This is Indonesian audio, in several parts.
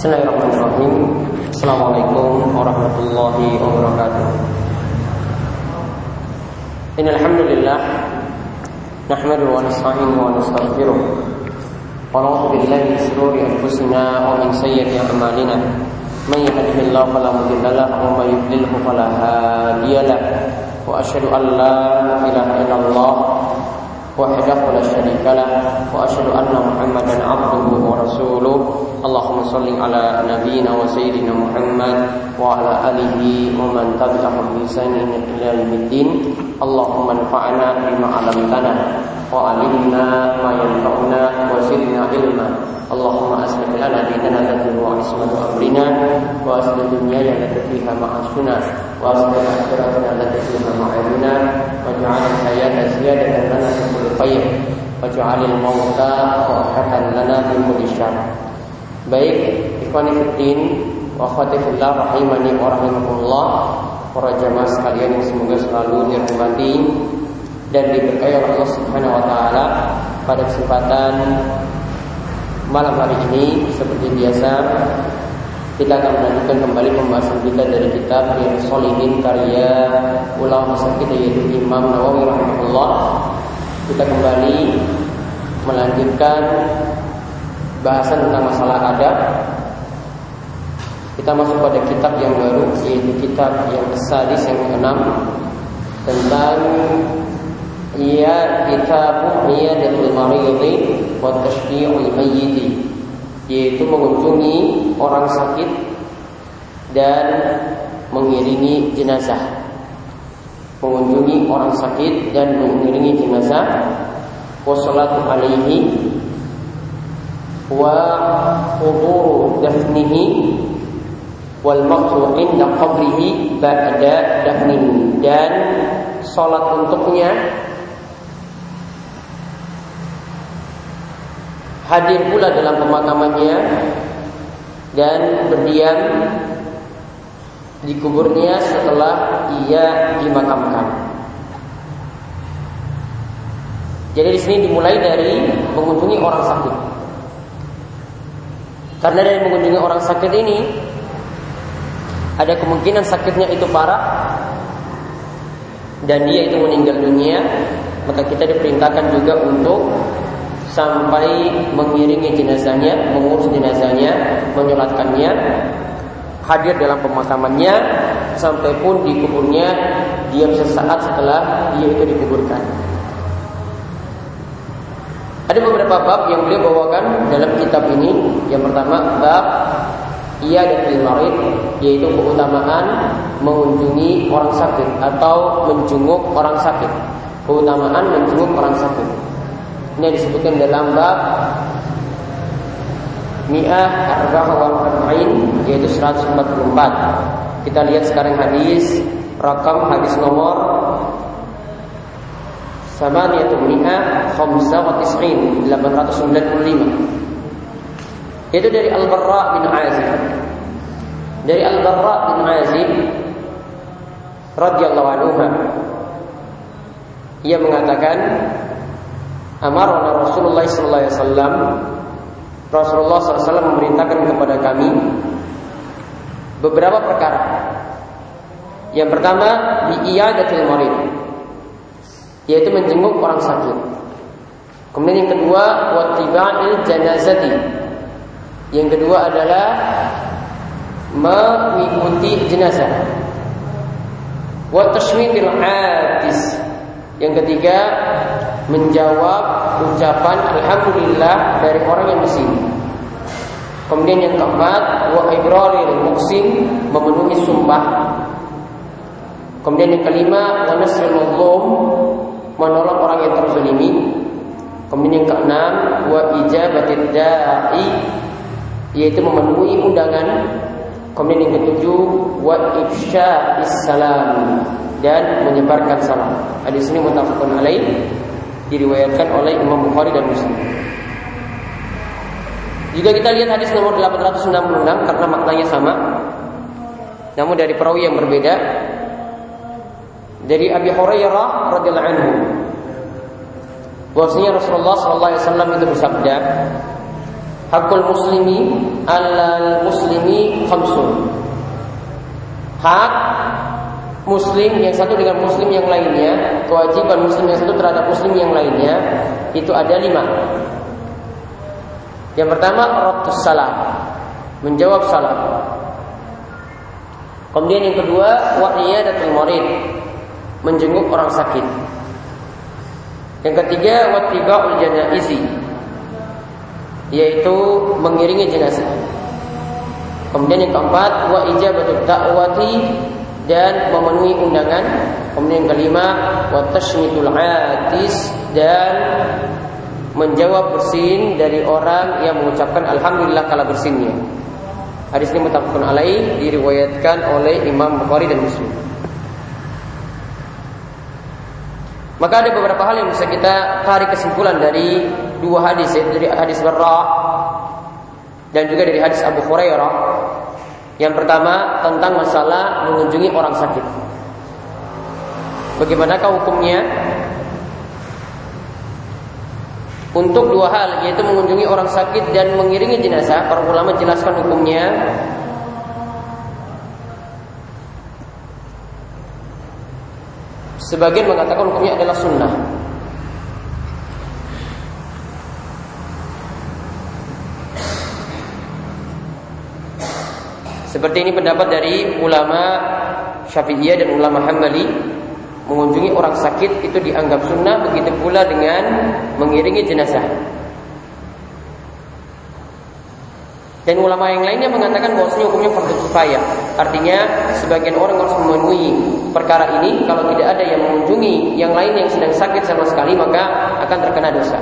Bismillahirrahmanirrahim. Assalamualaikum warahmatullahi wabarakatuh. Innalhamdulillah Nahmadu wa nasta'inu wa nastaghfiruh. Wa na'udzu billahi min shururi anfusina wa min sayyiati a'malina. Man yahdihillahu fala mudilla lahu wa man yudlilhu fala Wa asyhadu an la ilaha illallah وحده لا شريك له واشهد ان محمدا عبده ورسوله اللهم صل على نبينا وسيدنا محمد وعلى اله ومن تبعهم بإحسان الى يوم الدين اللهم انفعنا بما علمتنا وعلمنا ما ينفعنا وزدنا علما اللهم أصلح لنا ديننا الذي هو عصمة أمرنا وأصلح دنيانا التي فيها معاشنا وأصلح آخرتنا التي فيها معادنا واجعل الحياة زيادة لنا في كل خير واجعل الموت راحة لنا من كل شر Baik, ikhwani fiddin wa akhwati fillah rahimani wa rahimakumullah para jamaah sekalian yang semoga selalu dirahmati dan diberkahi oleh Allah Subhanahu wa taala pada kesempatan malam hari ini seperti biasa kita akan melanjutkan kembali pembahasan kita dari kitab yang Solihin karya ulama masa kita yaitu Imam Nawawi rahimahullah. Kita kembali melanjutkan bahasan tentang masalah adab. Kita masuk pada kitab yang baru yaitu kitab yang sadis yang keenam tentang kitab Iyadatul Maridhi wa Tashfi'ul Mayyit yaitu mengunjungi orang sakit dan mengiringi jenazah. Mengunjungi orang sakit dan mengiringi jenazah. Wassalatu alaihi wa huduru dafnihi wal maqtu inda qabrihi ba'da dafnihi. Dan salat untuknya hadir pula dalam pemakamannya dan berdiam di kuburnya setelah ia dimakamkan. Jadi di sini dimulai dari mengunjungi orang sakit. Karena dari mengunjungi orang sakit ini ada kemungkinan sakitnya itu parah dan dia itu meninggal dunia, maka kita diperintahkan juga untuk sampai mengiringi jenazahnya, mengurus jenazahnya, menyolatkannya, hadir dalam pemakamannya, sampai pun di kuburnya diam sesaat setelah dia itu dikuburkan. Ada beberapa bab yang beliau bawakan dalam kitab ini. Yang pertama bab ia dan marid yaitu keutamaan mengunjungi orang sakit atau menjenguk orang sakit. Keutamaan menjenguk orang sakit. Ini disebutkan dalam bab Mi'ah Arba'ah wal Arba'in Yaitu 144 Kita lihat sekarang hadis Rakam hadis nomor Samaniyatu Mi'ah Khamsa wa Tis'in 895 Itu dari Al-Barra bin Azib. Dari Al-Barra bin Azib radhiyallahu anhu ia mengatakan amarna Rasulullah sallallahu alaihi wasallam Rasulullah SAW memerintahkan kepada kami beberapa perkara. Yang pertama di iyadatul marid yaitu menjenguk orang sakit. Kemudian yang kedua wattiba'il janazati. Yang kedua adalah mengikuti jenazah. Wa tashmitil atis. Yang ketiga menjawab ucapan alhamdulillah dari orang yang sini. Kemudian yang keempat, wa ibraril muksin memenuhi sumpah. Kemudian yang kelima, wa nasrul menolong orang yang terzalimi. Kemudian yang keenam, wa ijabatid da'i yaitu memenuhi undangan. Kemudian yang ketujuh, wa ifsya'is salam dan menyebarkan salam. Hadis ini muttafaqun alaih diriwayatkan oleh Imam Bukhari dan Muslim. Jika kita lihat hadis nomor 866 karena maknanya sama, namun dari perawi yang berbeda. Dari Abi Hurairah radhiyallahu anhu bahwasanya Rasulullah sallallahu alaihi wasallam itu bersabda, Hakul muslimi alal muslimi khamsun. Hak muslim yang satu dengan muslim yang lainnya, kewajiban muslim yang satu terhadap muslim yang lainnya itu ada lima. Yang pertama ratus salam, menjawab salam. Kemudian yang kedua wa iyadatul marid, menjenguk orang sakit. Yang ketiga wa tibaul janaizi, yaitu mengiringi jenazah. Kemudian yang keempat wa ijabatut da'wati dan memenuhi undangan. Kemudian yang kelima wa tashmitul atis dan menjawab bersin dari orang yang mengucapkan alhamdulillah kala bersinnya. Hadis ini mutafakun alaih diriwayatkan oleh Imam Bukhari dan Muslim. Maka ada beberapa hal yang bisa kita tarik kesimpulan dari dua hadis yaitu dari hadis Barra dan juga dari hadis Abu Hurairah. Yang pertama tentang masalah mengunjungi orang sakit. Bagaimanakah hukumnya? Untuk dua hal yaitu mengunjungi orang sakit dan mengiringi jenazah, para ulama jelaskan hukumnya Sebagian mengatakan hukumnya adalah sunnah. Seperti ini pendapat dari ulama Syafi'iyah dan ulama Hambali mengunjungi orang sakit itu dianggap sunnah begitu pula dengan mengiringi jenazah. Dan ulama yang lainnya mengatakan bahwasanya hukumnya fardu kifayah. Artinya sebagian orang harus memenuhi perkara ini kalau tidak ada yang mengunjungi yang lain yang sedang sakit sama sekali maka akan terkena dosa.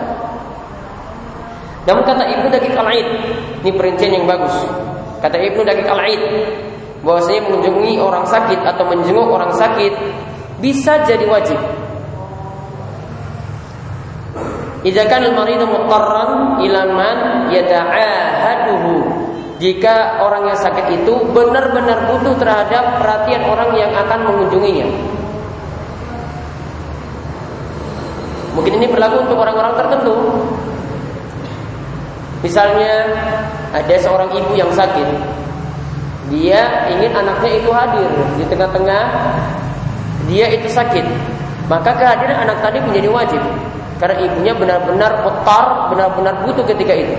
Namun kata Ibnu Dakik Al-Aid, ini perincian yang bagus. Kata Ibnu Dakik Al-Aid, bahwasanya mengunjungi orang sakit atau menjenguk orang sakit bisa jadi wajib. Idza kana al-maridu mutarran ila man yata'ahaduhu. Jika orang yang sakit itu benar-benar butuh terhadap perhatian orang yang akan mengunjunginya. Mungkin ini berlaku untuk orang-orang tertentu. Misalnya ada seorang ibu yang sakit. Dia ingin anaknya itu hadir di tengah-tengah dia itu sakit. Maka kehadiran anak tadi menjadi wajib. Karena ibunya benar-benar kotor, benar-benar butuh ketika itu.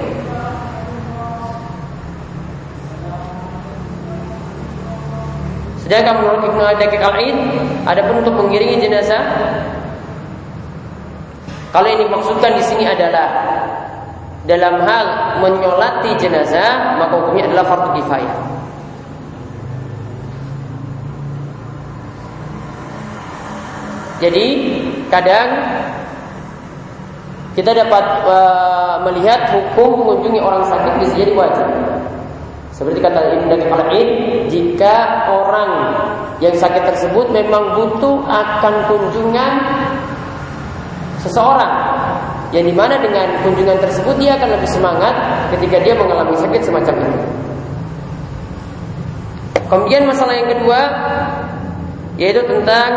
Sedangkan menurut Ibnu Adakik Al-Ain, ada pun untuk mengiringi jenazah kalau ini maksudkan di sini adalah dalam hal menyolati jenazah, maka hukumnya adalah fardu kifayah. Jadi kadang kita dapat uh, melihat hukum mengunjungi orang sakit bisa jadi wajib. Seperti kata Ibnu Qayyim, jika orang yang sakit tersebut memang butuh akan kunjungan seseorang yang di mana dengan kunjungan tersebut dia akan lebih semangat ketika dia mengalami sakit semacam ini. Kemudian masalah yang kedua yaitu tentang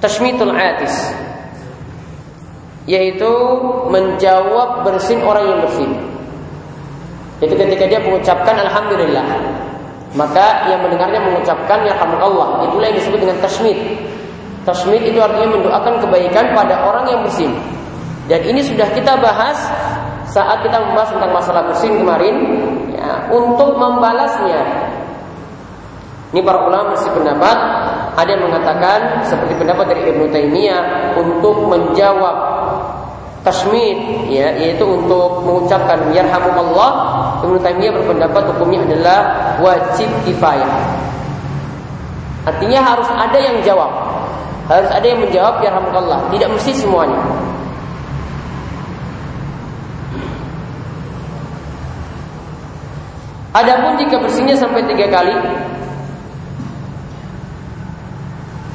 tashmitul atis yaitu menjawab bersin orang yang bersin. Itu ketika dia mengucapkan alhamdulillah, maka yang mendengarnya mengucapkan ya Allah. Itulah yang disebut dengan tashmid. Tashmid itu artinya mendoakan kebaikan pada orang yang bersin. Dan ini sudah kita bahas saat kita membahas tentang masalah bersin kemarin ya, untuk membalasnya. Ini para ulama masih pendapat ada yang mengatakan seperti pendapat dari Ibnu Taimiyah untuk menjawab tasmid ya yaitu untuk mengucapkan yarhamukallah Ibnu Taimiyah berpendapat hukumnya adalah wajib kifayah. Artinya harus ada yang jawab. Harus ada yang menjawab yarhamukallah, tidak mesti semuanya. Adapun jika bersihnya sampai tiga kali,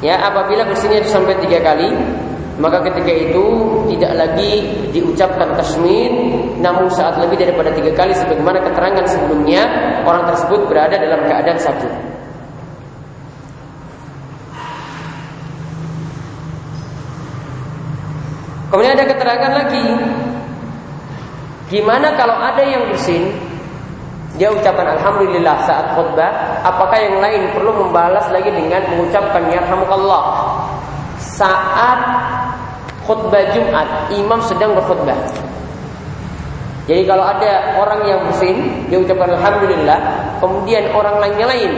ya apabila bersihnya sampai tiga kali, maka ketika itu tidak lagi diucapkan tasmin namun saat lebih daripada tiga kali sebagaimana keterangan sebelumnya orang tersebut berada dalam keadaan sakit kemudian ada keterangan lagi. Gimana kalau ada yang bersin dia ucapkan alhamdulillah saat khutbah, apakah yang lain perlu membalas lagi dengan mengucapkan yarhamukallah? Saat khutbah Jumat, imam sedang berkhutbah. Jadi kalau ada orang yang bersin, dia ucapkan alhamdulillah, kemudian orang lainnya lain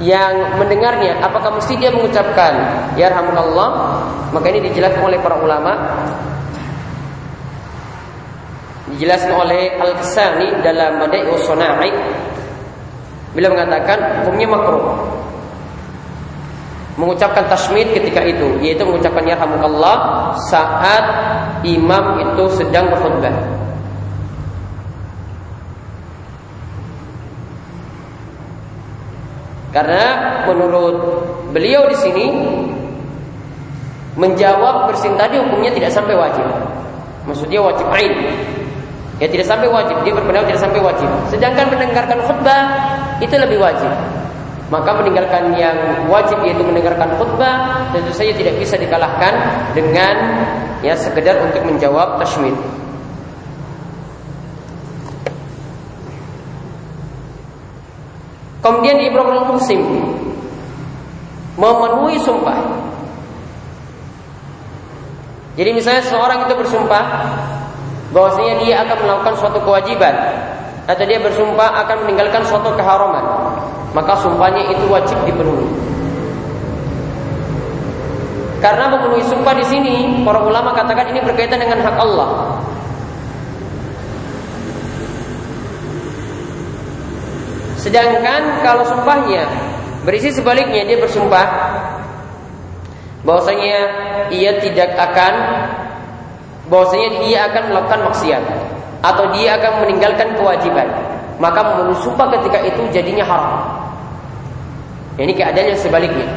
yang mendengarnya, apakah mesti dia mengucapkan yarhamukallah? Maka ini dijelaskan oleh para ulama. Dijelaskan oleh Al-Kasani dalam Madai Usana'i bila mengatakan hukumnya makruh. Mengucapkan tasmid ketika itu yaitu mengucapkan yarhamukallah saat imam itu sedang berkhutbah karena menurut beliau di sini menjawab bersin tadi hukumnya tidak sampai wajib maksudnya wajib ain Ya tidak sampai wajib, dia berpendapat tidak sampai wajib. Sedangkan mendengarkan khutbah itu lebih wajib. Maka meninggalkan yang wajib yaitu mendengarkan khutbah tentu saja tidak bisa dikalahkan dengan ya sekedar untuk menjawab tashmid. Kemudian di Ibrahim Musim memenuhi sumpah. Jadi misalnya seorang itu bersumpah bahwasanya dia akan melakukan suatu kewajiban atau dia bersumpah akan meninggalkan suatu keharaman, maka sumpahnya itu wajib dipenuhi. Karena memenuhi sumpah di sini, para ulama katakan ini berkaitan dengan hak Allah. Sedangkan kalau sumpahnya berisi sebaliknya dia bersumpah bahwasanya ia tidak akan bahwasanya dia akan melakukan maksiat atau dia akan meninggalkan kewajiban, maka memenuhi sumpah ketika itu jadinya haram. Ini keadaannya sebaliknya.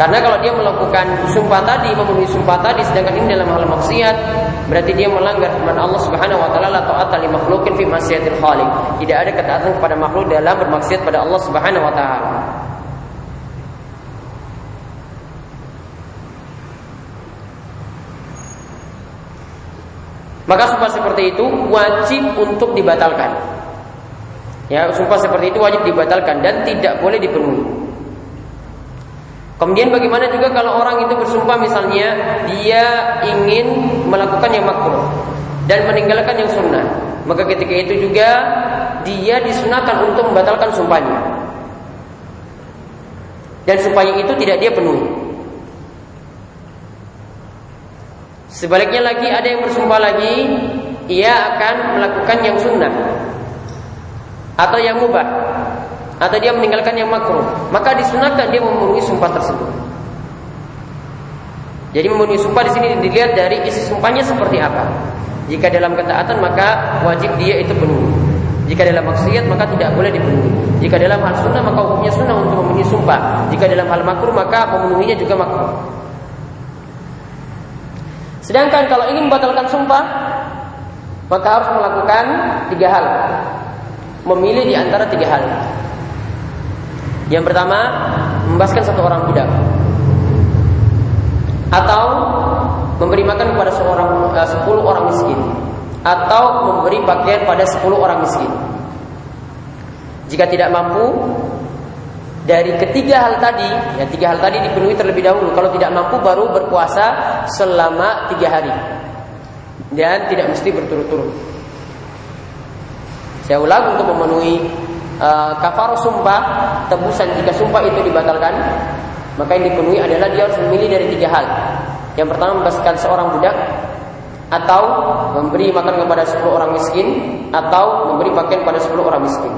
Karena kalau dia melakukan sumpah tadi, memenuhi sumpah tadi, sedangkan ini dalam hal maksiat, berarti dia melanggar firman Allah Subhanahu wa taala la ta'ata fi maksiatil khaliq. Tidak ada ketaatan kepada makhluk dalam bermaksiat pada Allah Subhanahu wa taala. Maka sumpah seperti itu wajib untuk dibatalkan. Ya, sumpah seperti itu wajib dibatalkan dan tidak boleh dipenuhi. Kemudian bagaimana juga kalau orang itu bersumpah misalnya dia ingin melakukan yang makruh dan meninggalkan yang sunnah, maka ketika itu juga dia disunahkan untuk membatalkan sumpahnya. Dan sumpahnya itu tidak dia penuhi. Sebaliknya lagi ada yang bersumpah lagi ia akan melakukan yang sunnah atau yang mubah atau dia meninggalkan yang makruh maka disunahkan dia memenuhi sumpah tersebut. Jadi memenuhi sumpah di sini dilihat dari isi sumpahnya seperti apa. Jika dalam ketaatan maka wajib dia itu penuhi. Jika dalam maksiat maka tidak boleh dipenuhi. Jika dalam hal sunnah maka hukumnya sunnah untuk memenuhi sumpah. Jika dalam hal makruh maka memenuhinya juga makruh. Sedangkan kalau ingin membatalkan sumpah, maka harus melakukan tiga hal. Memilih di antara tiga hal. Yang pertama, membebaskan satu orang budak. Atau memberi makan kepada seorang eh, sepuluh orang miskin. Atau memberi pakaian pada sepuluh orang miskin. Jika tidak mampu, dari ketiga hal tadi, ya tiga hal tadi dipenuhi terlebih dahulu. Kalau tidak mampu baru berpuasa selama tiga hari dan tidak mesti berturut-turut. Saya ulang untuk memenuhi uh, kafar sumpah tebusan jika sumpah itu dibatalkan, maka yang dipenuhi adalah dia harus memilih dari tiga hal. Yang pertama membebaskan seorang budak atau memberi makan kepada sepuluh orang miskin atau memberi pakaian pada sepuluh orang miskin.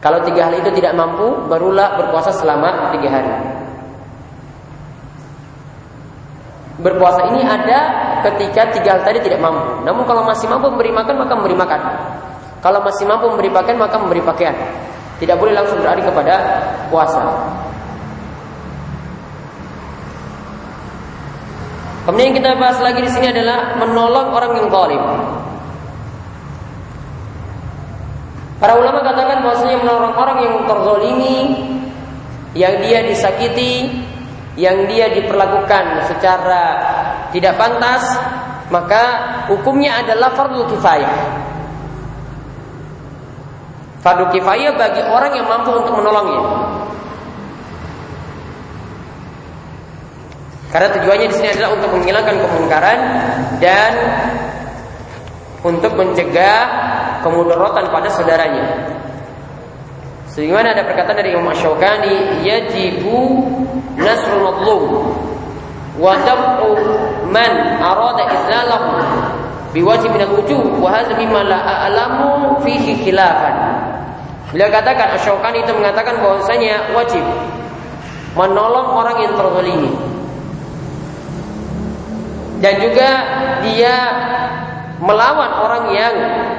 Kalau tiga hal itu tidak mampu, barulah berpuasa selama tiga hari. Berpuasa ini ada ketika tiga hal tadi tidak mampu. Namun kalau masih mampu memberi makan, maka memberi makan. Kalau masih mampu memberi pakaian, maka memberi pakaian. Tidak boleh langsung beralih kepada puasa. Kemudian kita bahas lagi di sini adalah menolong orang yang zalim. Para ulama katakan bahwasanya menolong orang yang terzolimi, yang dia disakiti, yang dia diperlakukan secara tidak pantas, maka hukumnya adalah fardu kifayah. Fardu kifayah bagi orang yang mampu untuk menolongnya. Karena tujuannya di sini adalah untuk menghilangkan kemungkaran dan untuk mencegah kemudaratan pada saudaranya. Sebagaimana ada perkataan dari Imam Syaukani, yajibu nasrul madlum wa dab'u man arada izlalahu biwajib min al-wujub wa hadha mimma la a'lamu fihi khilafan. Beliau katakan Asy-Syaukani itu mengatakan bahwasanya wajib menolong orang yang terzalimi dan juga dia melawan orang yang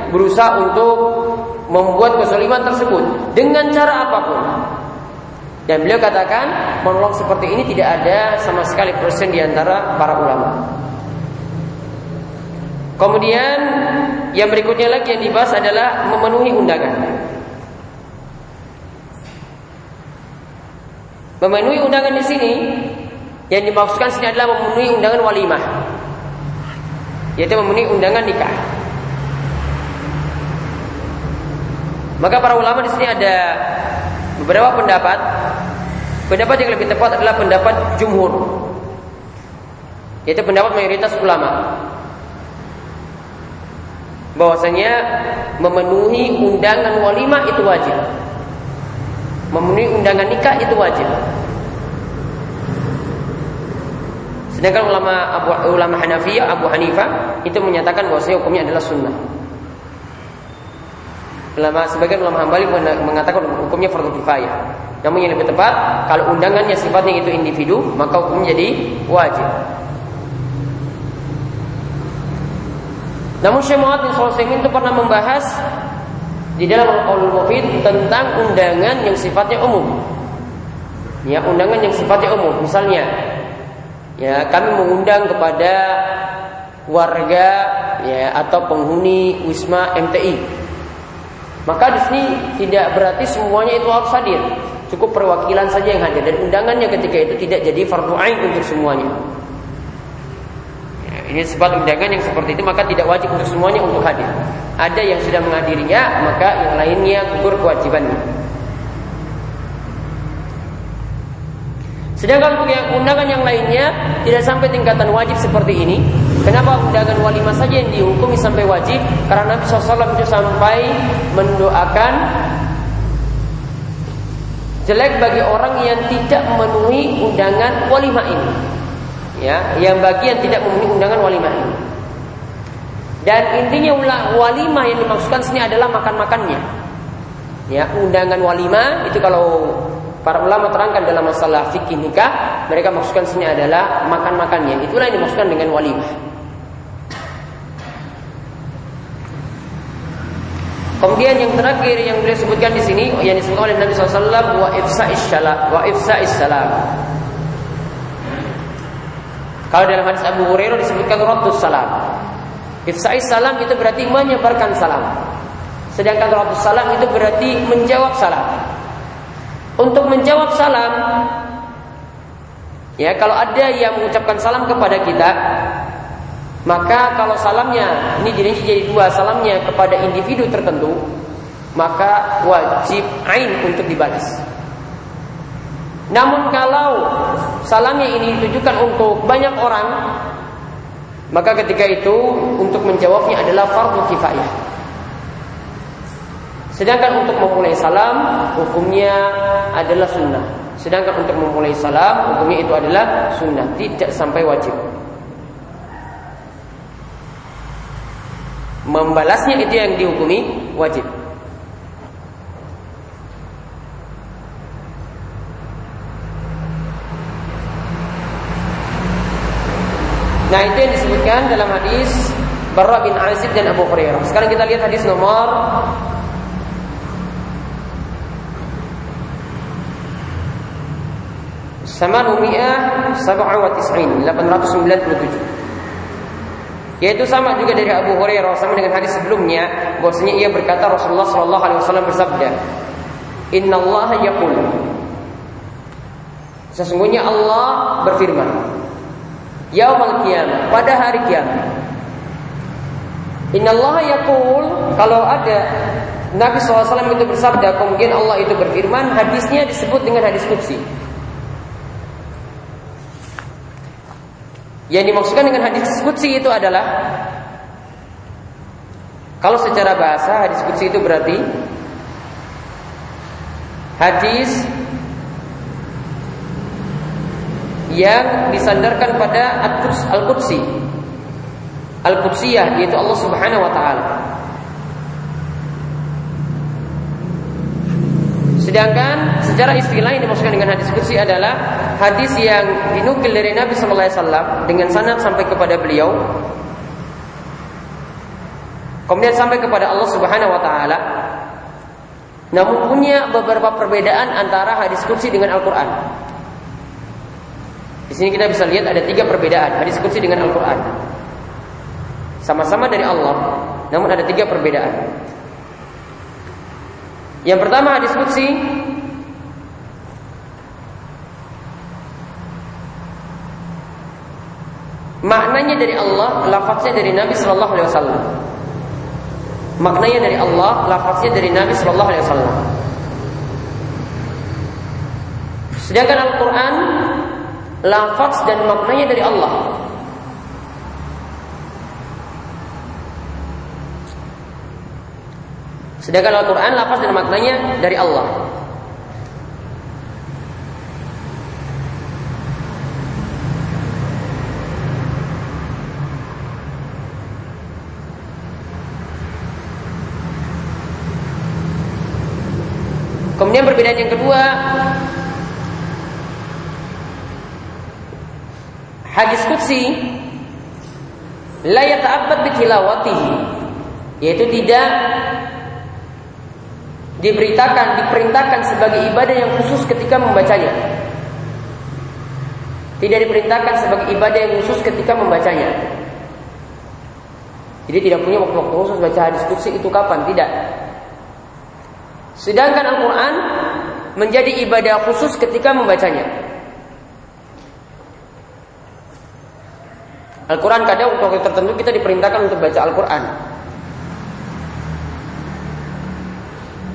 berusaha untuk membuat kesoliman tersebut dengan cara apa pun. Dan beliau katakan monolog seperti ini tidak ada sama sekali persen di antara para ulama. Kemudian yang berikutnya lagi yang dibahas adalah memenuhi undangan. Memenuhi undangan di sini yang dimaksudkan sini adalah memenuhi undangan walimah yaitu memenuhi undangan nikah. Maka para ulama di sini ada beberapa pendapat. Pendapat yang lebih tepat adalah pendapat jumhur. Yaitu pendapat mayoritas ulama. Bahwasanya memenuhi undangan walimah itu wajib. Memenuhi undangan nikah itu wajib. Sedangkan ulama Abu, ulama Hanafiyah Abu Hanifah itu menyatakan bahwa hukumnya adalah sunnah. Ulama sebagian ulama Hambali mengatakan hukumnya fardu. Namun yang lebih tepat, kalau undangannya sifatnya itu individu, maka hukumnya jadi wajib. Namun Syekh Muhammad bin itu pernah membahas di dalam Al-Qaulul Mufid tentang undangan yang sifatnya umum. Ya, undangan yang sifatnya umum. Misalnya, ya kami mengundang kepada warga ya atau penghuni Wisma MTI. Maka di sini tidak berarti semuanya itu harus hadir. Cukup perwakilan saja yang hadir dan undangannya ketika itu tidak jadi fardu ain untuk semuanya. Ini sebab undangan yang seperti itu maka tidak wajib untuk semuanya untuk hadir. Ada yang sudah menghadirinya maka yang lainnya gugur kewajibannya. Sedangkan untuk undangan yang lainnya tidak sampai tingkatan wajib seperti ini. Kenapa undangan walimah saja yang dihukumi sampai wajib? Karena Nabi SAW itu sampai mendoakan jelek bagi orang yang tidak memenuhi undangan walimah ini. Ya, yang bagi yang tidak memenuhi undangan walimah ini. Dan intinya walimah yang dimaksudkan sini adalah makan-makannya. Ya, undangan walimah itu kalau Para ulama terangkan dalam masalah fikih nikah, mereka maksudkan sini adalah makan-makannya. Itulah yang dimaksudkan dengan walimah. Kemudian yang terakhir yang beliau sebutkan di sini yang disebutkan oleh Nabi SAW wa ifsa'is salam wa ifsa'is salam. Kalau dalam hadis Abu Hurairah disebutkan raddus salam. Ifsa'is salam itu berarti menyebarkan salam. Sedangkan raddus salam itu berarti menjawab salam untuk menjawab salam ya kalau ada yang mengucapkan salam kepada kita maka kalau salamnya ini jadi jadi dua salamnya kepada individu tertentu maka wajib ain untuk dibalas namun kalau salamnya ini ditujukan untuk banyak orang maka ketika itu untuk menjawabnya adalah fardu kifayah Sedangkan untuk memulai salam hukumnya adalah sunnah. Sedangkan untuk memulai salam hukumnya itu adalah sunnah, tidak sampai wajib. Membalasnya itu yang dihukumi wajib. Nah itu yang disebutkan dalam hadis Barra bin Azib dan Abu Hurairah. Sekarang kita lihat hadis nomor Samanumi'ah Sab'a wa tis'in 897 Yaitu sama juga dari Abu Hurairah sama dengan hadis sebelumnya bahwasanya ia berkata Rasulullah Shallallahu alaihi wasallam bersabda Inna Allah yaqul. Sesungguhnya Allah berfirman Yaumal qiyamah, pada hari kiamat. Innallaha yaqul kalau ada Nabi SAW itu bersabda, kemudian Allah itu berfirman, hadisnya disebut dengan hadis kudsi. Yang dimaksudkan dengan hadis kudsi itu adalah kalau secara bahasa hadis kudsi itu berarti hadis yang disandarkan pada Al-Qudsi Al-Qudsiyah yaitu Allah Subhanahu wa taala. Sedangkan secara istilah yang dimaksudkan dengan hadis qudsi adalah hadis yang dinukil dari Nabi sallallahu alaihi wasallam dengan sanad sampai kepada beliau kemudian sampai kepada Allah Subhanahu wa taala namun punya beberapa perbedaan antara hadis qudsi dengan Al-Qur'an. Di sini kita bisa lihat ada tiga perbedaan hadis qudsi dengan Al-Qur'an. Sama-sama dari Allah, namun ada tiga perbedaan. Yang pertama hadis qudsi Maknanya dari Allah, lafaznya dari Nabi Shallallahu Alaihi Wasallam. Maknanya dari Allah, lafaznya dari Nabi Shallallahu Alaihi Wasallam. Sedangkan Al-Quran, lafaz dan maknanya dari Allah. Sedangkan Al-Quran lafaz dan maknanya dari Allah. Kemudian perbedaan yang kedua Qudsi La yata'abbad bitilawatihi Yaitu tidak diberitakan, diperintahkan sebagai ibadah yang khusus ketika membacanya. Tidak diperintahkan sebagai ibadah yang khusus ketika membacanya. Jadi tidak punya waktu-waktu khusus baca hadis kursi itu kapan? Tidak. Sedangkan Al-Quran menjadi ibadah khusus ketika membacanya. Al-Quran kadang waktu tertentu kita diperintahkan untuk baca Al-Quran.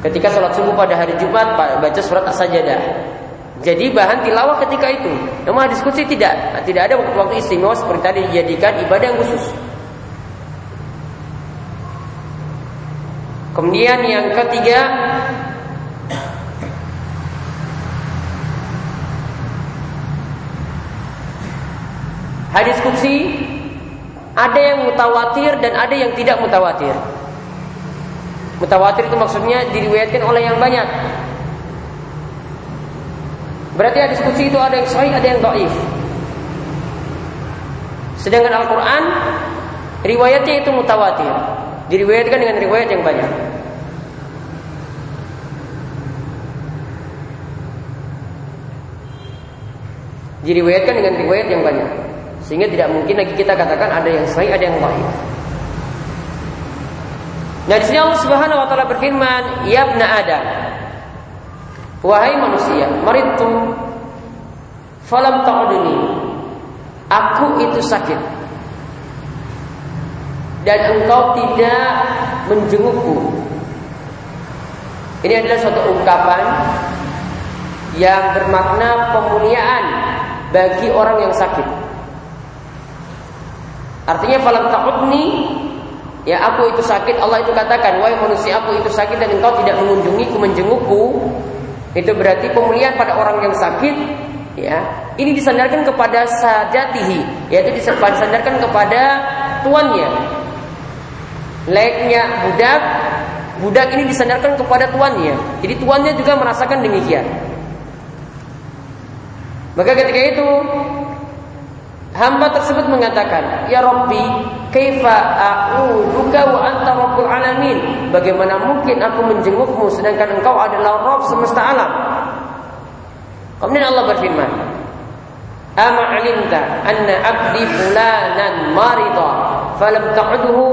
Ketika sholat subuh pada hari Jumat baca surat As-Sajdah. Jadi bahan tilawah ketika itu. Namun diskusi tidak, tidak ada waktu-waktu istimewa seperti tadi dijadikan ibadah yang khusus. Kemudian yang ketiga Hadis kutsi ada yang mutawatir dan ada yang tidak mutawatir. Mutawatir itu maksudnya diriwayatkan oleh yang banyak. Berarti hadis qudsi itu ada yang sahih, ada yang dhaif. Sedangkan Al-Qur'an riwayatnya itu mutawatir. Diriwayatkan dengan riwayat yang banyak. Diriwayatkan dengan riwayat yang banyak. Sehingga tidak mungkin lagi kita katakan ada yang sahih, ada yang dhaif. Nah, di sini Allah Subhanahu wa taala berfirman, "Ya ibna Adam, wahai manusia, maritu falam ta'uduni. Aku itu sakit. Dan engkau tidak menjengukku." Ini adalah suatu ungkapan yang bermakna pemuliaan bagi orang yang sakit. Artinya falam ta'udni. Ya aku itu sakit. Allah itu katakan Wahai manusia aku itu sakit dan engkau tidak mengunjungiku menjengukku. Itu berarti pemulihan pada orang yang sakit Ya. Ini disandarkan kepada sajatihi Yaitu disandarkan kepada tuannya. Layaknya budak Budak ini disandarkan kepada tuannya. Jadi tuannya juga merasakan demikian. Maka ketika itu Hamba tersebut mengatakan, "Ya Rabbi, kaifa a'uduka wa anta rabbul alamin?" Bagaimana mungkin aku menjengukmu sedangkan engkau adalah Rabb semesta alam? Kemudian Allah berfirman, "Ama 'alimta anna 'abdi fulanan marida falam ta'udhu?"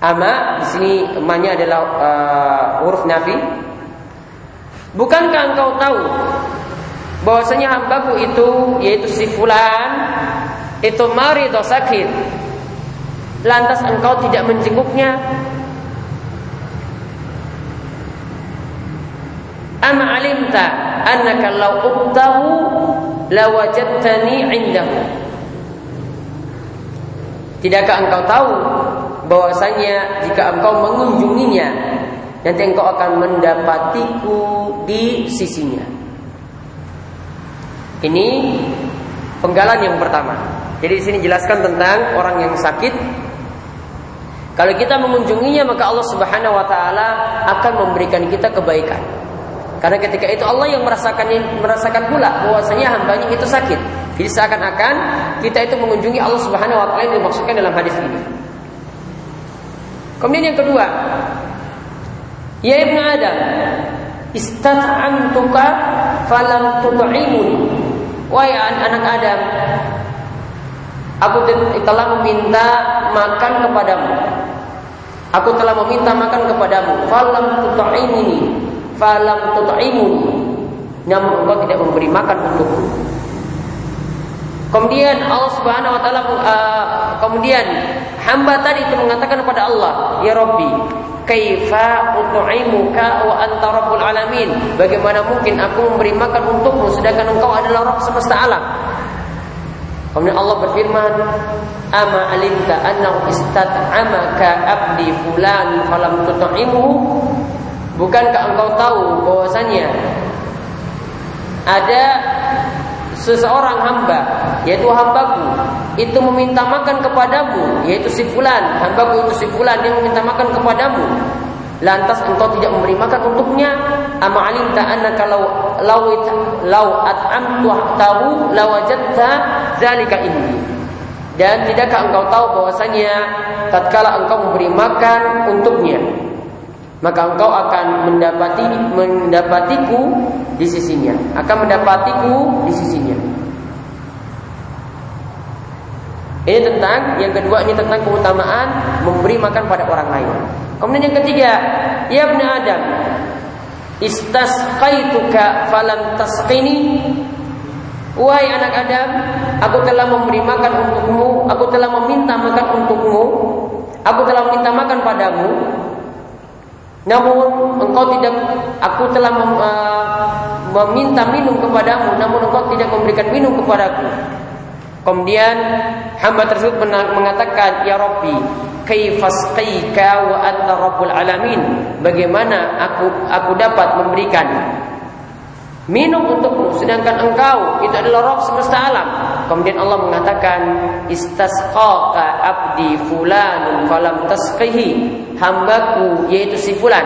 Ama di sini emanya adalah uh, huruf nafi. Bukankah engkau tahu bahwasanya hambaku itu yaitu si fulan itu mari sakit. Lantas engkau tidak menjenguknya? Ama alimta annaka law ubtahu lawajadtani indahu. Tidakkah engkau tahu bahwasanya jika engkau mengunjunginya nanti engkau akan mendapatiku di sisinya. Ini penggalan yang pertama. Jadi di sini jelaskan tentang orang yang sakit. Kalau kita mengunjunginya maka Allah Subhanahu wa taala akan memberikan kita kebaikan. Karena ketika itu Allah yang merasakan merasakan pula bahwasanya hambanya itu sakit. Jadi seakan-akan kita itu mengunjungi Allah Subhanahu wa taala yang dimaksudkan dalam hadis ini. Kemudian yang kedua, ya Ibn Adam, istat'amtuka falam tut'imuni. Wahai anak Adam, aku telah meminta makan kepadamu. Aku telah meminta makan kepadamu. Falam tut'imuni. Falam tut'imuni. Namun engkau tidak memberi makan untukku. Kemudian Allah Subhanahu wa taala uh, kemudian hamba tadi itu mengatakan kepada Allah, "Ya Rabbi, kaifa ut'imuka wa anta rabbul alamin?" Bagaimana mungkin aku memberi makan untukmu sedangkan engkau adalah Rabb semesta alam? Kemudian Allah berfirman, "Ama alimta annahu istat'amaka abdi fulan falam tut'imuhu?" Bukankah engkau tahu bahwasanya ada seseorang hamba yaitu hambaku itu meminta makan kepadamu yaitu si fulan. Hambaku itu si fulan dia meminta makan kepadamu. Lantas engkau tidak memberi makan untuknya? Ama alimta annaka law law law at'amtu tahu lawajadta zalika indi dan tidakkah engkau tahu bahwasanya tatkala engkau memberi makan untuknya maka engkau akan mendapati mendapatiku di sisinya, akan mendapatiku di sisinya. Ini tentang yang kedua ini tentang keutamaan memberi makan pada orang lain. Kemudian yang ketiga, ya ibnu Adam, istasqaituka falam tasqini. Wahai anak Adam, aku telah memberi makan untukmu, aku telah meminta makan untukmu, aku telah meminta makan padamu, namun engkau tidak aku telah mem, uh, meminta minum kepadamu namun engkau tidak memberikan minum kepadaku. Kemudian hamba tersebut mengatakan, "Ya Rabbi, kaifasqika wa anta rabbul alamin?" Bagaimana aku aku dapat memberikan minum untukmu sedangkan engkau itu adalah Rabb semesta alam. Kemudian Allah mengatakan istasqaqa abdi fulanun falam tasqihi hambaku yaitu si fulan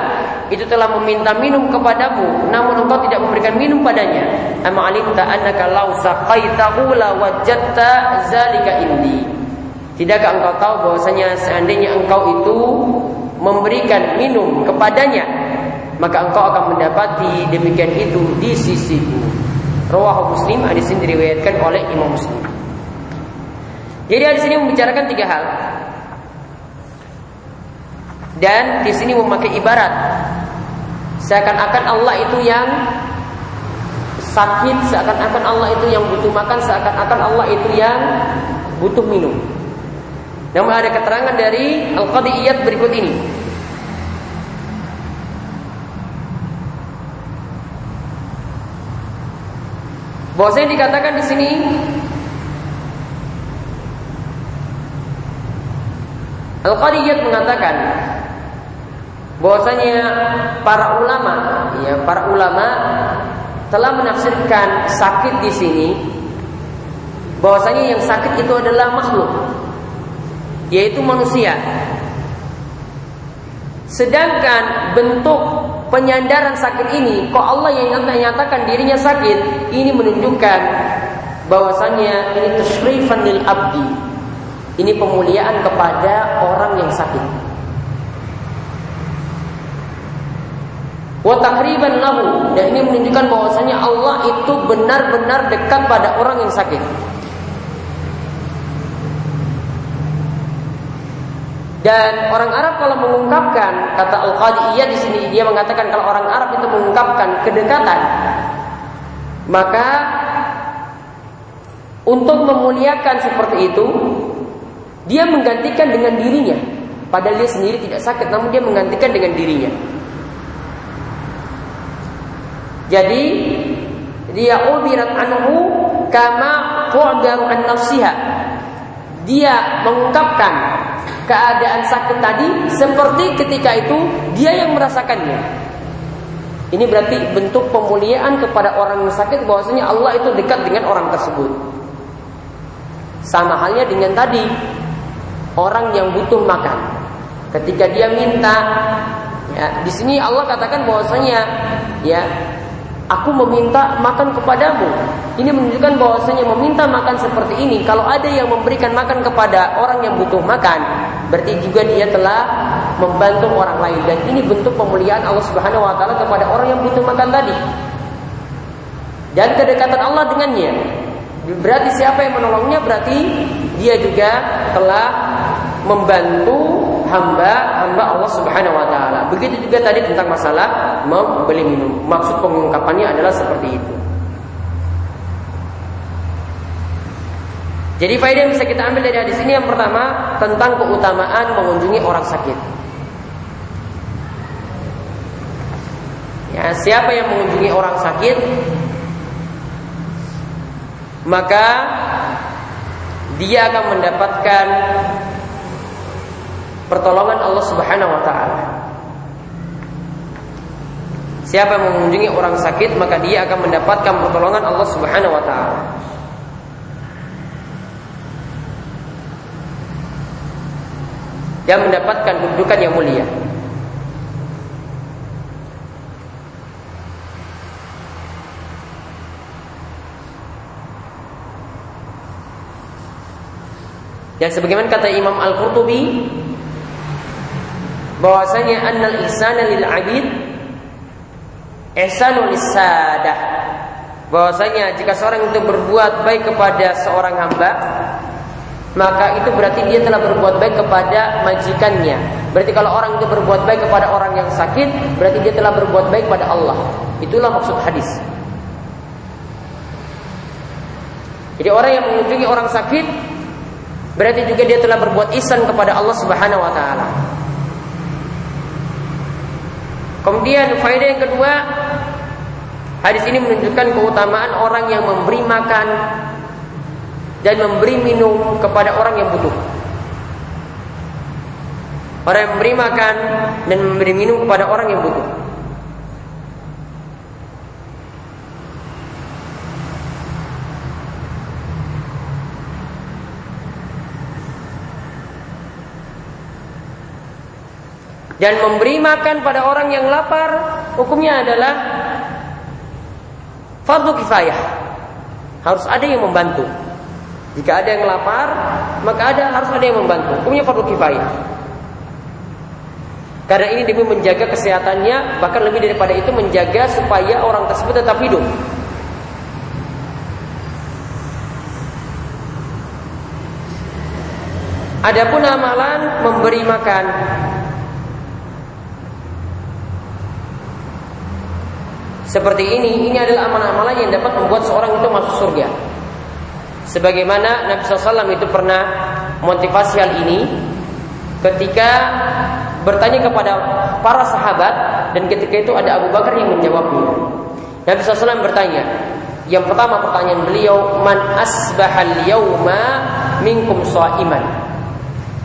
itu telah meminta minum kepadamu namun engkau tidak memberikan minum padanya amma alimta annaka law saqaitahu la wajadta zalika indi tidakkah engkau tahu bahwasanya seandainya engkau itu memberikan minum kepadanya maka engkau akan mendapati demikian itu di sisiku Rawahu Muslim hadis ini diriwayatkan oleh Imam Muslim. Jadi hadis ini membicarakan tiga hal. Dan di sini memakai ibarat seakan-akan Allah itu yang sakit, seakan-akan Allah itu yang butuh makan, seakan-akan Allah itu yang butuh minum. Namun ada keterangan dari Al-Qadiyat berikut ini. Bahwasanya dikatakan di sini Al-Qadiyat mengatakan bahwasanya para ulama ya para ulama telah menafsirkan sakit di sini bahwasanya yang sakit itu adalah makhluk yaitu manusia. Sedangkan bentuk penyandaran sakit ini kok Allah yang nyatakan dirinya sakit ini menunjukkan bahwasanya ini tashrifan lil abdi. Ini pemuliaan kepada orang yang sakit wa takriban lahu dan ini menunjukkan bahwasanya Allah itu benar-benar dekat pada orang yang sakit Dan orang Arab kalau mengungkapkan kata Al-Qadiyah di sini dia mengatakan kalau orang Arab itu mengungkapkan kedekatan Maka untuk memuliakan seperti itu, dia menggantikan dengan dirinya. Padahal dia sendiri tidak sakit, namun dia menggantikan dengan dirinya. Jadi dia ubirat anhu kama qadaru an nafsiha. Dia mengungkapkan keadaan sakit tadi seperti ketika itu dia yang merasakannya. Ini berarti bentuk pemuliaan kepada orang yang sakit bahwasanya Allah itu dekat dengan orang tersebut. Sama halnya dengan tadi orang yang butuh makan. Ketika dia minta ya, di sini Allah katakan bahwasanya ya Aku meminta makan kepadamu. Ini menunjukkan bahwasanya meminta makan seperti ini. Kalau ada yang memberikan makan kepada orang yang butuh makan, berarti juga dia telah membantu orang lain. Dan ini bentuk pemuliaan Allah Subhanahu Wa Taala kepada orang yang butuh makan tadi. Dan kedekatan Allah dengannya. Berarti siapa yang menolongnya? Berarti dia juga telah membantu hamba hamba Allah Subhanahu wa taala. Begitu juga tadi tentang masalah membeli minum. Maksud pengungkapannya adalah seperti itu. Jadi faedah yang bisa kita ambil dari hadis ini yang pertama tentang keutamaan mengunjungi orang sakit. Ya, siapa yang mengunjungi orang sakit maka dia akan mendapatkan pertolongan Allah Subhanahu wa taala. Siapa yang mengunjungi orang sakit maka dia akan mendapatkan pertolongan Allah Subhanahu wa taala. Dan mendapatkan kedudukan yang mulia. Dan sebagaimana kata Imam Al-Qurtubi bahwasanya annal ihsana lil abid ihsanu lisadah bahwasanya jika seorang itu berbuat baik kepada seorang hamba maka itu berarti dia telah berbuat baik kepada majikannya. Berarti kalau orang itu berbuat baik kepada orang yang sakit, berarti dia telah berbuat baik pada Allah. Itulah maksud hadis. Jadi orang yang mengunjungi orang sakit berarti juga dia telah berbuat ihsan kepada Allah Subhanahu wa taala. Kemudian faedah yang kedua, hadis ini menunjukkan keutamaan orang yang memberi makan dan memberi minum kepada orang yang butuh. Orang yang memberi makan dan memberi minum kepada orang yang butuh. Dan memberi makan pada orang yang lapar hukumnya adalah fardu kifayah. Harus ada yang membantu. Jika ada yang lapar, maka ada harus ada yang membantu. Hukumnya fardu kifayah. Karena ini demi menjaga kesehatannya, bahkan lebih daripada itu menjaga supaya orang tersebut tetap hidup. Adapun amalan memberi makan seperti ini, ini adalah amalan-amalan yang dapat membuat seorang itu masuk surga. Sebagaimana Nabi SAW itu pernah motivasi hal ini ketika bertanya kepada para sahabat dan ketika itu ada Abu Bakar yang menjawabnya. Nabi SAW bertanya, yang pertama pertanyaan beliau, man asbahal yauma minkum iman.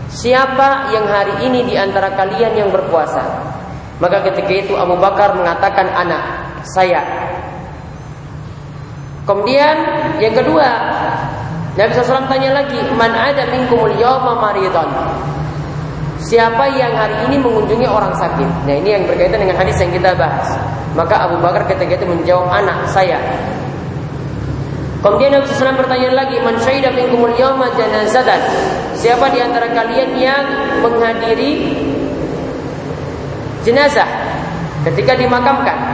Siapa yang hari ini di antara kalian yang berpuasa? Maka ketika itu Abu Bakar mengatakan anak saya. Kemudian yang kedua, Nabi SAW tanya lagi, man ada minkumul yawma maridon. Siapa yang hari ini mengunjungi orang sakit? Nah ini yang berkaitan dengan hadis yang kita bahas. Maka Abu Bakar ketika itu menjawab anak saya. Kemudian Nabi SAW bertanya lagi, man syaidah minkumul yawma janazatan. Siapa di antara kalian yang menghadiri jenazah ketika dimakamkan?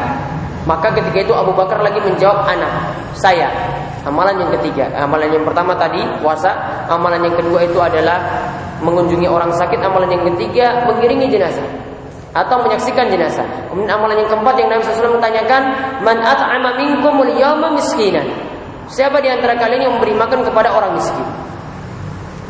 Maka ketika itu Abu Bakar lagi menjawab anak saya. Amalan yang ketiga, amalan yang pertama tadi puasa, amalan yang kedua itu adalah mengunjungi orang sakit, amalan yang ketiga mengiringi jenazah. atau menyaksikan jenazah. Kemudian amalan yang keempat yang Nabi SAW menanyakan, "Man at'ama yawma miskinan?" Siapa di antara kalian yang memberi makan kepada orang miskin?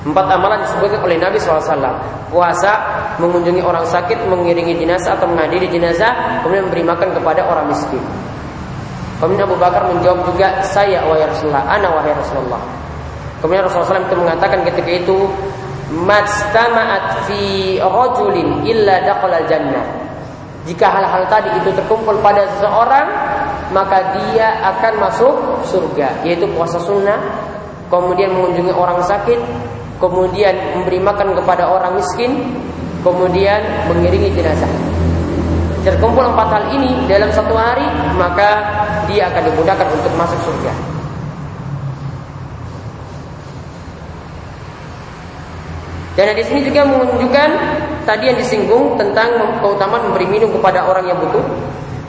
Empat amalan disebutkan oleh Nabi SAW Puasa, mengunjungi orang sakit, mengiringi jenazah atau menghadiri jenazah Kemudian memberi makan kepada orang miskin. Kemudian Abu Bakar menjawab juga Saya wahai Rasulullah, ana wahai Rasulullah. Kemudian Rasulullah SAW itu mengatakan ketika itu Majtama'at fi rajulin illa daqalal jannah Jika hal-hal tadi itu terkumpul pada seseorang Maka dia akan masuk surga Yaitu puasa sunnah Kemudian mengunjungi orang sakit kemudian memberi makan kepada orang miskin, kemudian mengiringi jenazah. Terkumpul empat hal ini dalam satu hari, maka dia akan dimudahkan untuk masuk surga. Dan di sini juga menunjukkan tadi yang disinggung tentang keutamaan memberi minum kepada orang yang butuh.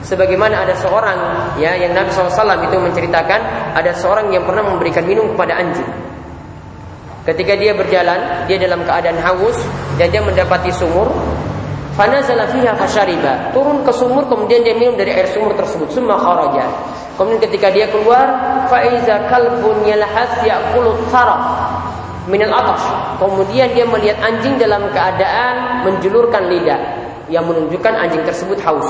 Sebagaimana ada seorang ya yang Nabi SAW itu menceritakan ada seorang yang pernah memberikan minum kepada anjing. Ketika dia berjalan, dia dalam keadaan haus dan dia mendapati sumur. Fanazala fiha fashariba. Turun ke sumur kemudian dia minum dari air sumur tersebut. Summa kharaja. Kemudian ketika dia keluar, faiza kalbun yalhas yaqulu taraf minal atas. Kemudian dia melihat anjing dalam keadaan menjulurkan lidah yang menunjukkan anjing tersebut haus.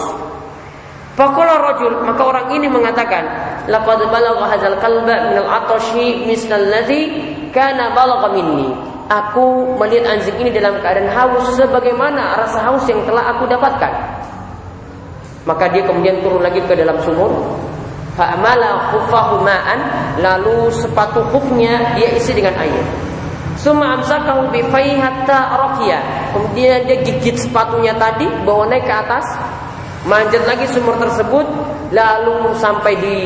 Faqala rajul, maka orang ini mengatakan, laqad balagha hadzal qalba min al-atashi misal ladzi kana balagha minni. Aku melihat anjing ini dalam keadaan haus sebagaimana rasa haus yang telah aku dapatkan. Maka dia kemudian turun lagi ke dalam sumur. Fa'amala khuffahu ma'an, lalu sepatu khufnya dia isi dengan air. Suma amsakahu bi hatta raqiya. Kemudian dia gigit sepatunya tadi, bawa naik ke atas, manjat lagi sumur tersebut, lalu sampai di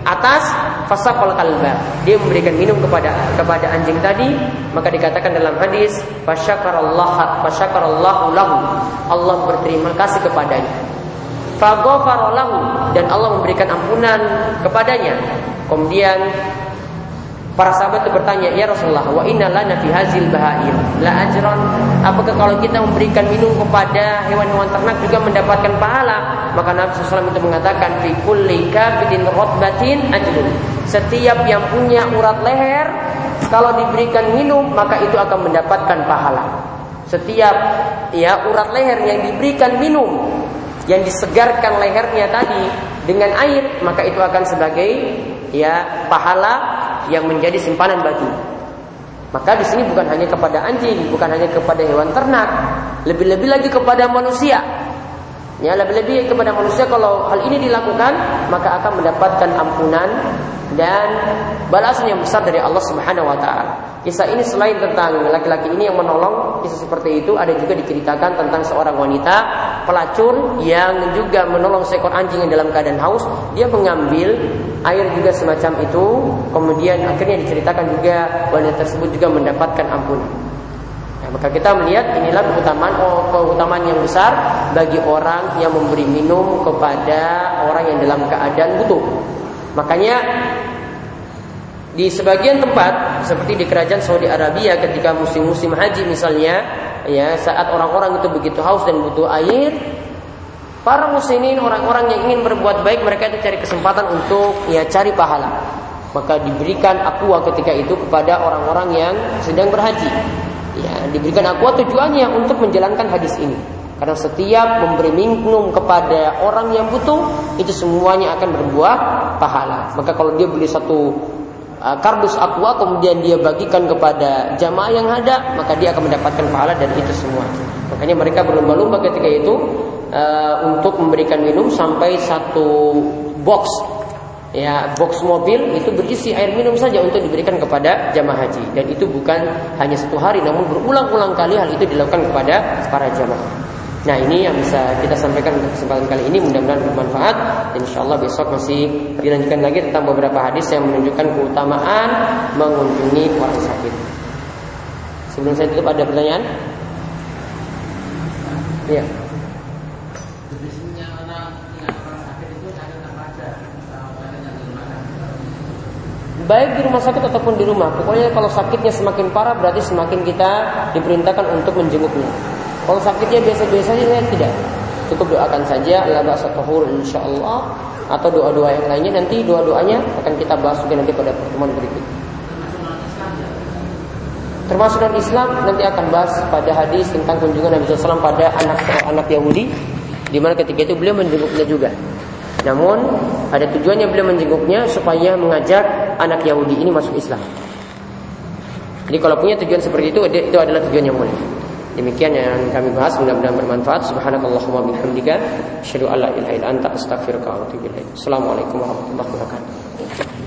atas fasaqal kalba dia memberikan minum kepada kepada anjing tadi. Maka dikatakan dalam hadis fasyakarallah fasyakarallahu lahu. Allah berterima kasih kepadanya. Faghfara dan Allah memberikan ampunan kepadanya. Kemudian Para sahabat itu bertanya, "Ya Rasulullah, wa inna lana fi hazil bahair la ajran?" Apakah kalau kita memberikan minum kepada hewan-hewan ternak juga mendapatkan pahala? Maka Nabi SAW itu mengatakan, "Fi kulli kabidin rotbatin ajrun." Setiap yang punya urat leher kalau diberikan minum maka itu akan mendapatkan pahala. Setiap ya urat leher yang diberikan minum yang disegarkan lehernya tadi dengan air maka itu akan sebagai ya pahala yang menjadi simpanan batu. Maka di sini bukan hanya kepada anjing, bukan hanya kepada hewan ternak, lebih-lebih lagi kepada manusia. Ya, lebih-lebih kepada manusia kalau hal ini dilakukan, maka akan mendapatkan ampunan dan balasan yang besar dari Allah Subhanahu wa taala. Kisah ini selain tentang laki-laki ini yang menolong, kisah seperti itu ada juga diceritakan tentang seorang wanita pelacur yang juga menolong seekor anjing yang dalam keadaan haus. Dia mengambil air juga semacam itu, kemudian akhirnya diceritakan juga wanita tersebut juga mendapatkan ampunan. Maka kita melihat inilah keutamaan oh, keutamaan yang besar bagi orang yang memberi minum kepada orang yang dalam keadaan butuh. Makanya di sebagian tempat seperti di kerajaan Saudi Arabia ketika musim-musim haji misalnya ya saat orang-orang itu begitu haus dan butuh air para muslimin orang-orang yang ingin berbuat baik mereka itu cari kesempatan untuk ya cari pahala maka diberikan aqua ketika itu kepada orang-orang yang sedang berhaji Ya, diberikan aqua tujuannya untuk menjalankan hadis ini. Karena setiap memberi minum kepada orang yang butuh itu semuanya akan berbuah pahala. Maka kalau dia beli satu kardus aqua kemudian dia bagikan kepada jamaah yang ada, maka dia akan mendapatkan pahala dan itu semua. Makanya mereka berlomba-lomba ketika itu uh, untuk memberikan minum sampai satu box ya box mobil itu berisi air minum saja untuk diberikan kepada jamaah haji dan itu bukan hanya satu hari namun berulang-ulang kali hal itu dilakukan kepada para jamaah. Nah ini yang bisa kita sampaikan untuk kesempatan kali ini mudah-mudahan bermanfaat dan insya Allah besok masih dilanjutkan lagi tentang beberapa hadis yang menunjukkan keutamaan mengunjungi orang sakit. Sebelum saya tutup ada pertanyaan? Ya. baik di rumah sakit ataupun di rumah. Pokoknya kalau sakitnya semakin parah berarti semakin kita diperintahkan untuk menjenguknya. Kalau sakitnya biasa-biasa saja tidak. cukup doakan saja Allah bahasa tahur insyaallah atau doa-doa yang lainnya nanti doa-doanya akan kita bahas juga nanti pada pertemuan berikut. Termasuk dalam Islam nanti akan bahas pada hadis tentang kunjungan Nabi SAW pada anak anak Yahudi di mana ketika itu beliau menjenguknya juga. Namun ada tujuannya beliau menjenguknya supaya mengajak anak Yahudi ini masuk Islam. Jadi kalau punya tujuan seperti itu itu adalah tujuan yang mulia. Demikian yang kami bahas mudah-mudahan bermanfaat. Subhanakallahumma bihamdika asyhadu an la ilaha illa anta astaghfiruka wa atubu ilaik. Assalamualaikum warahmatullahi wabarakatuh.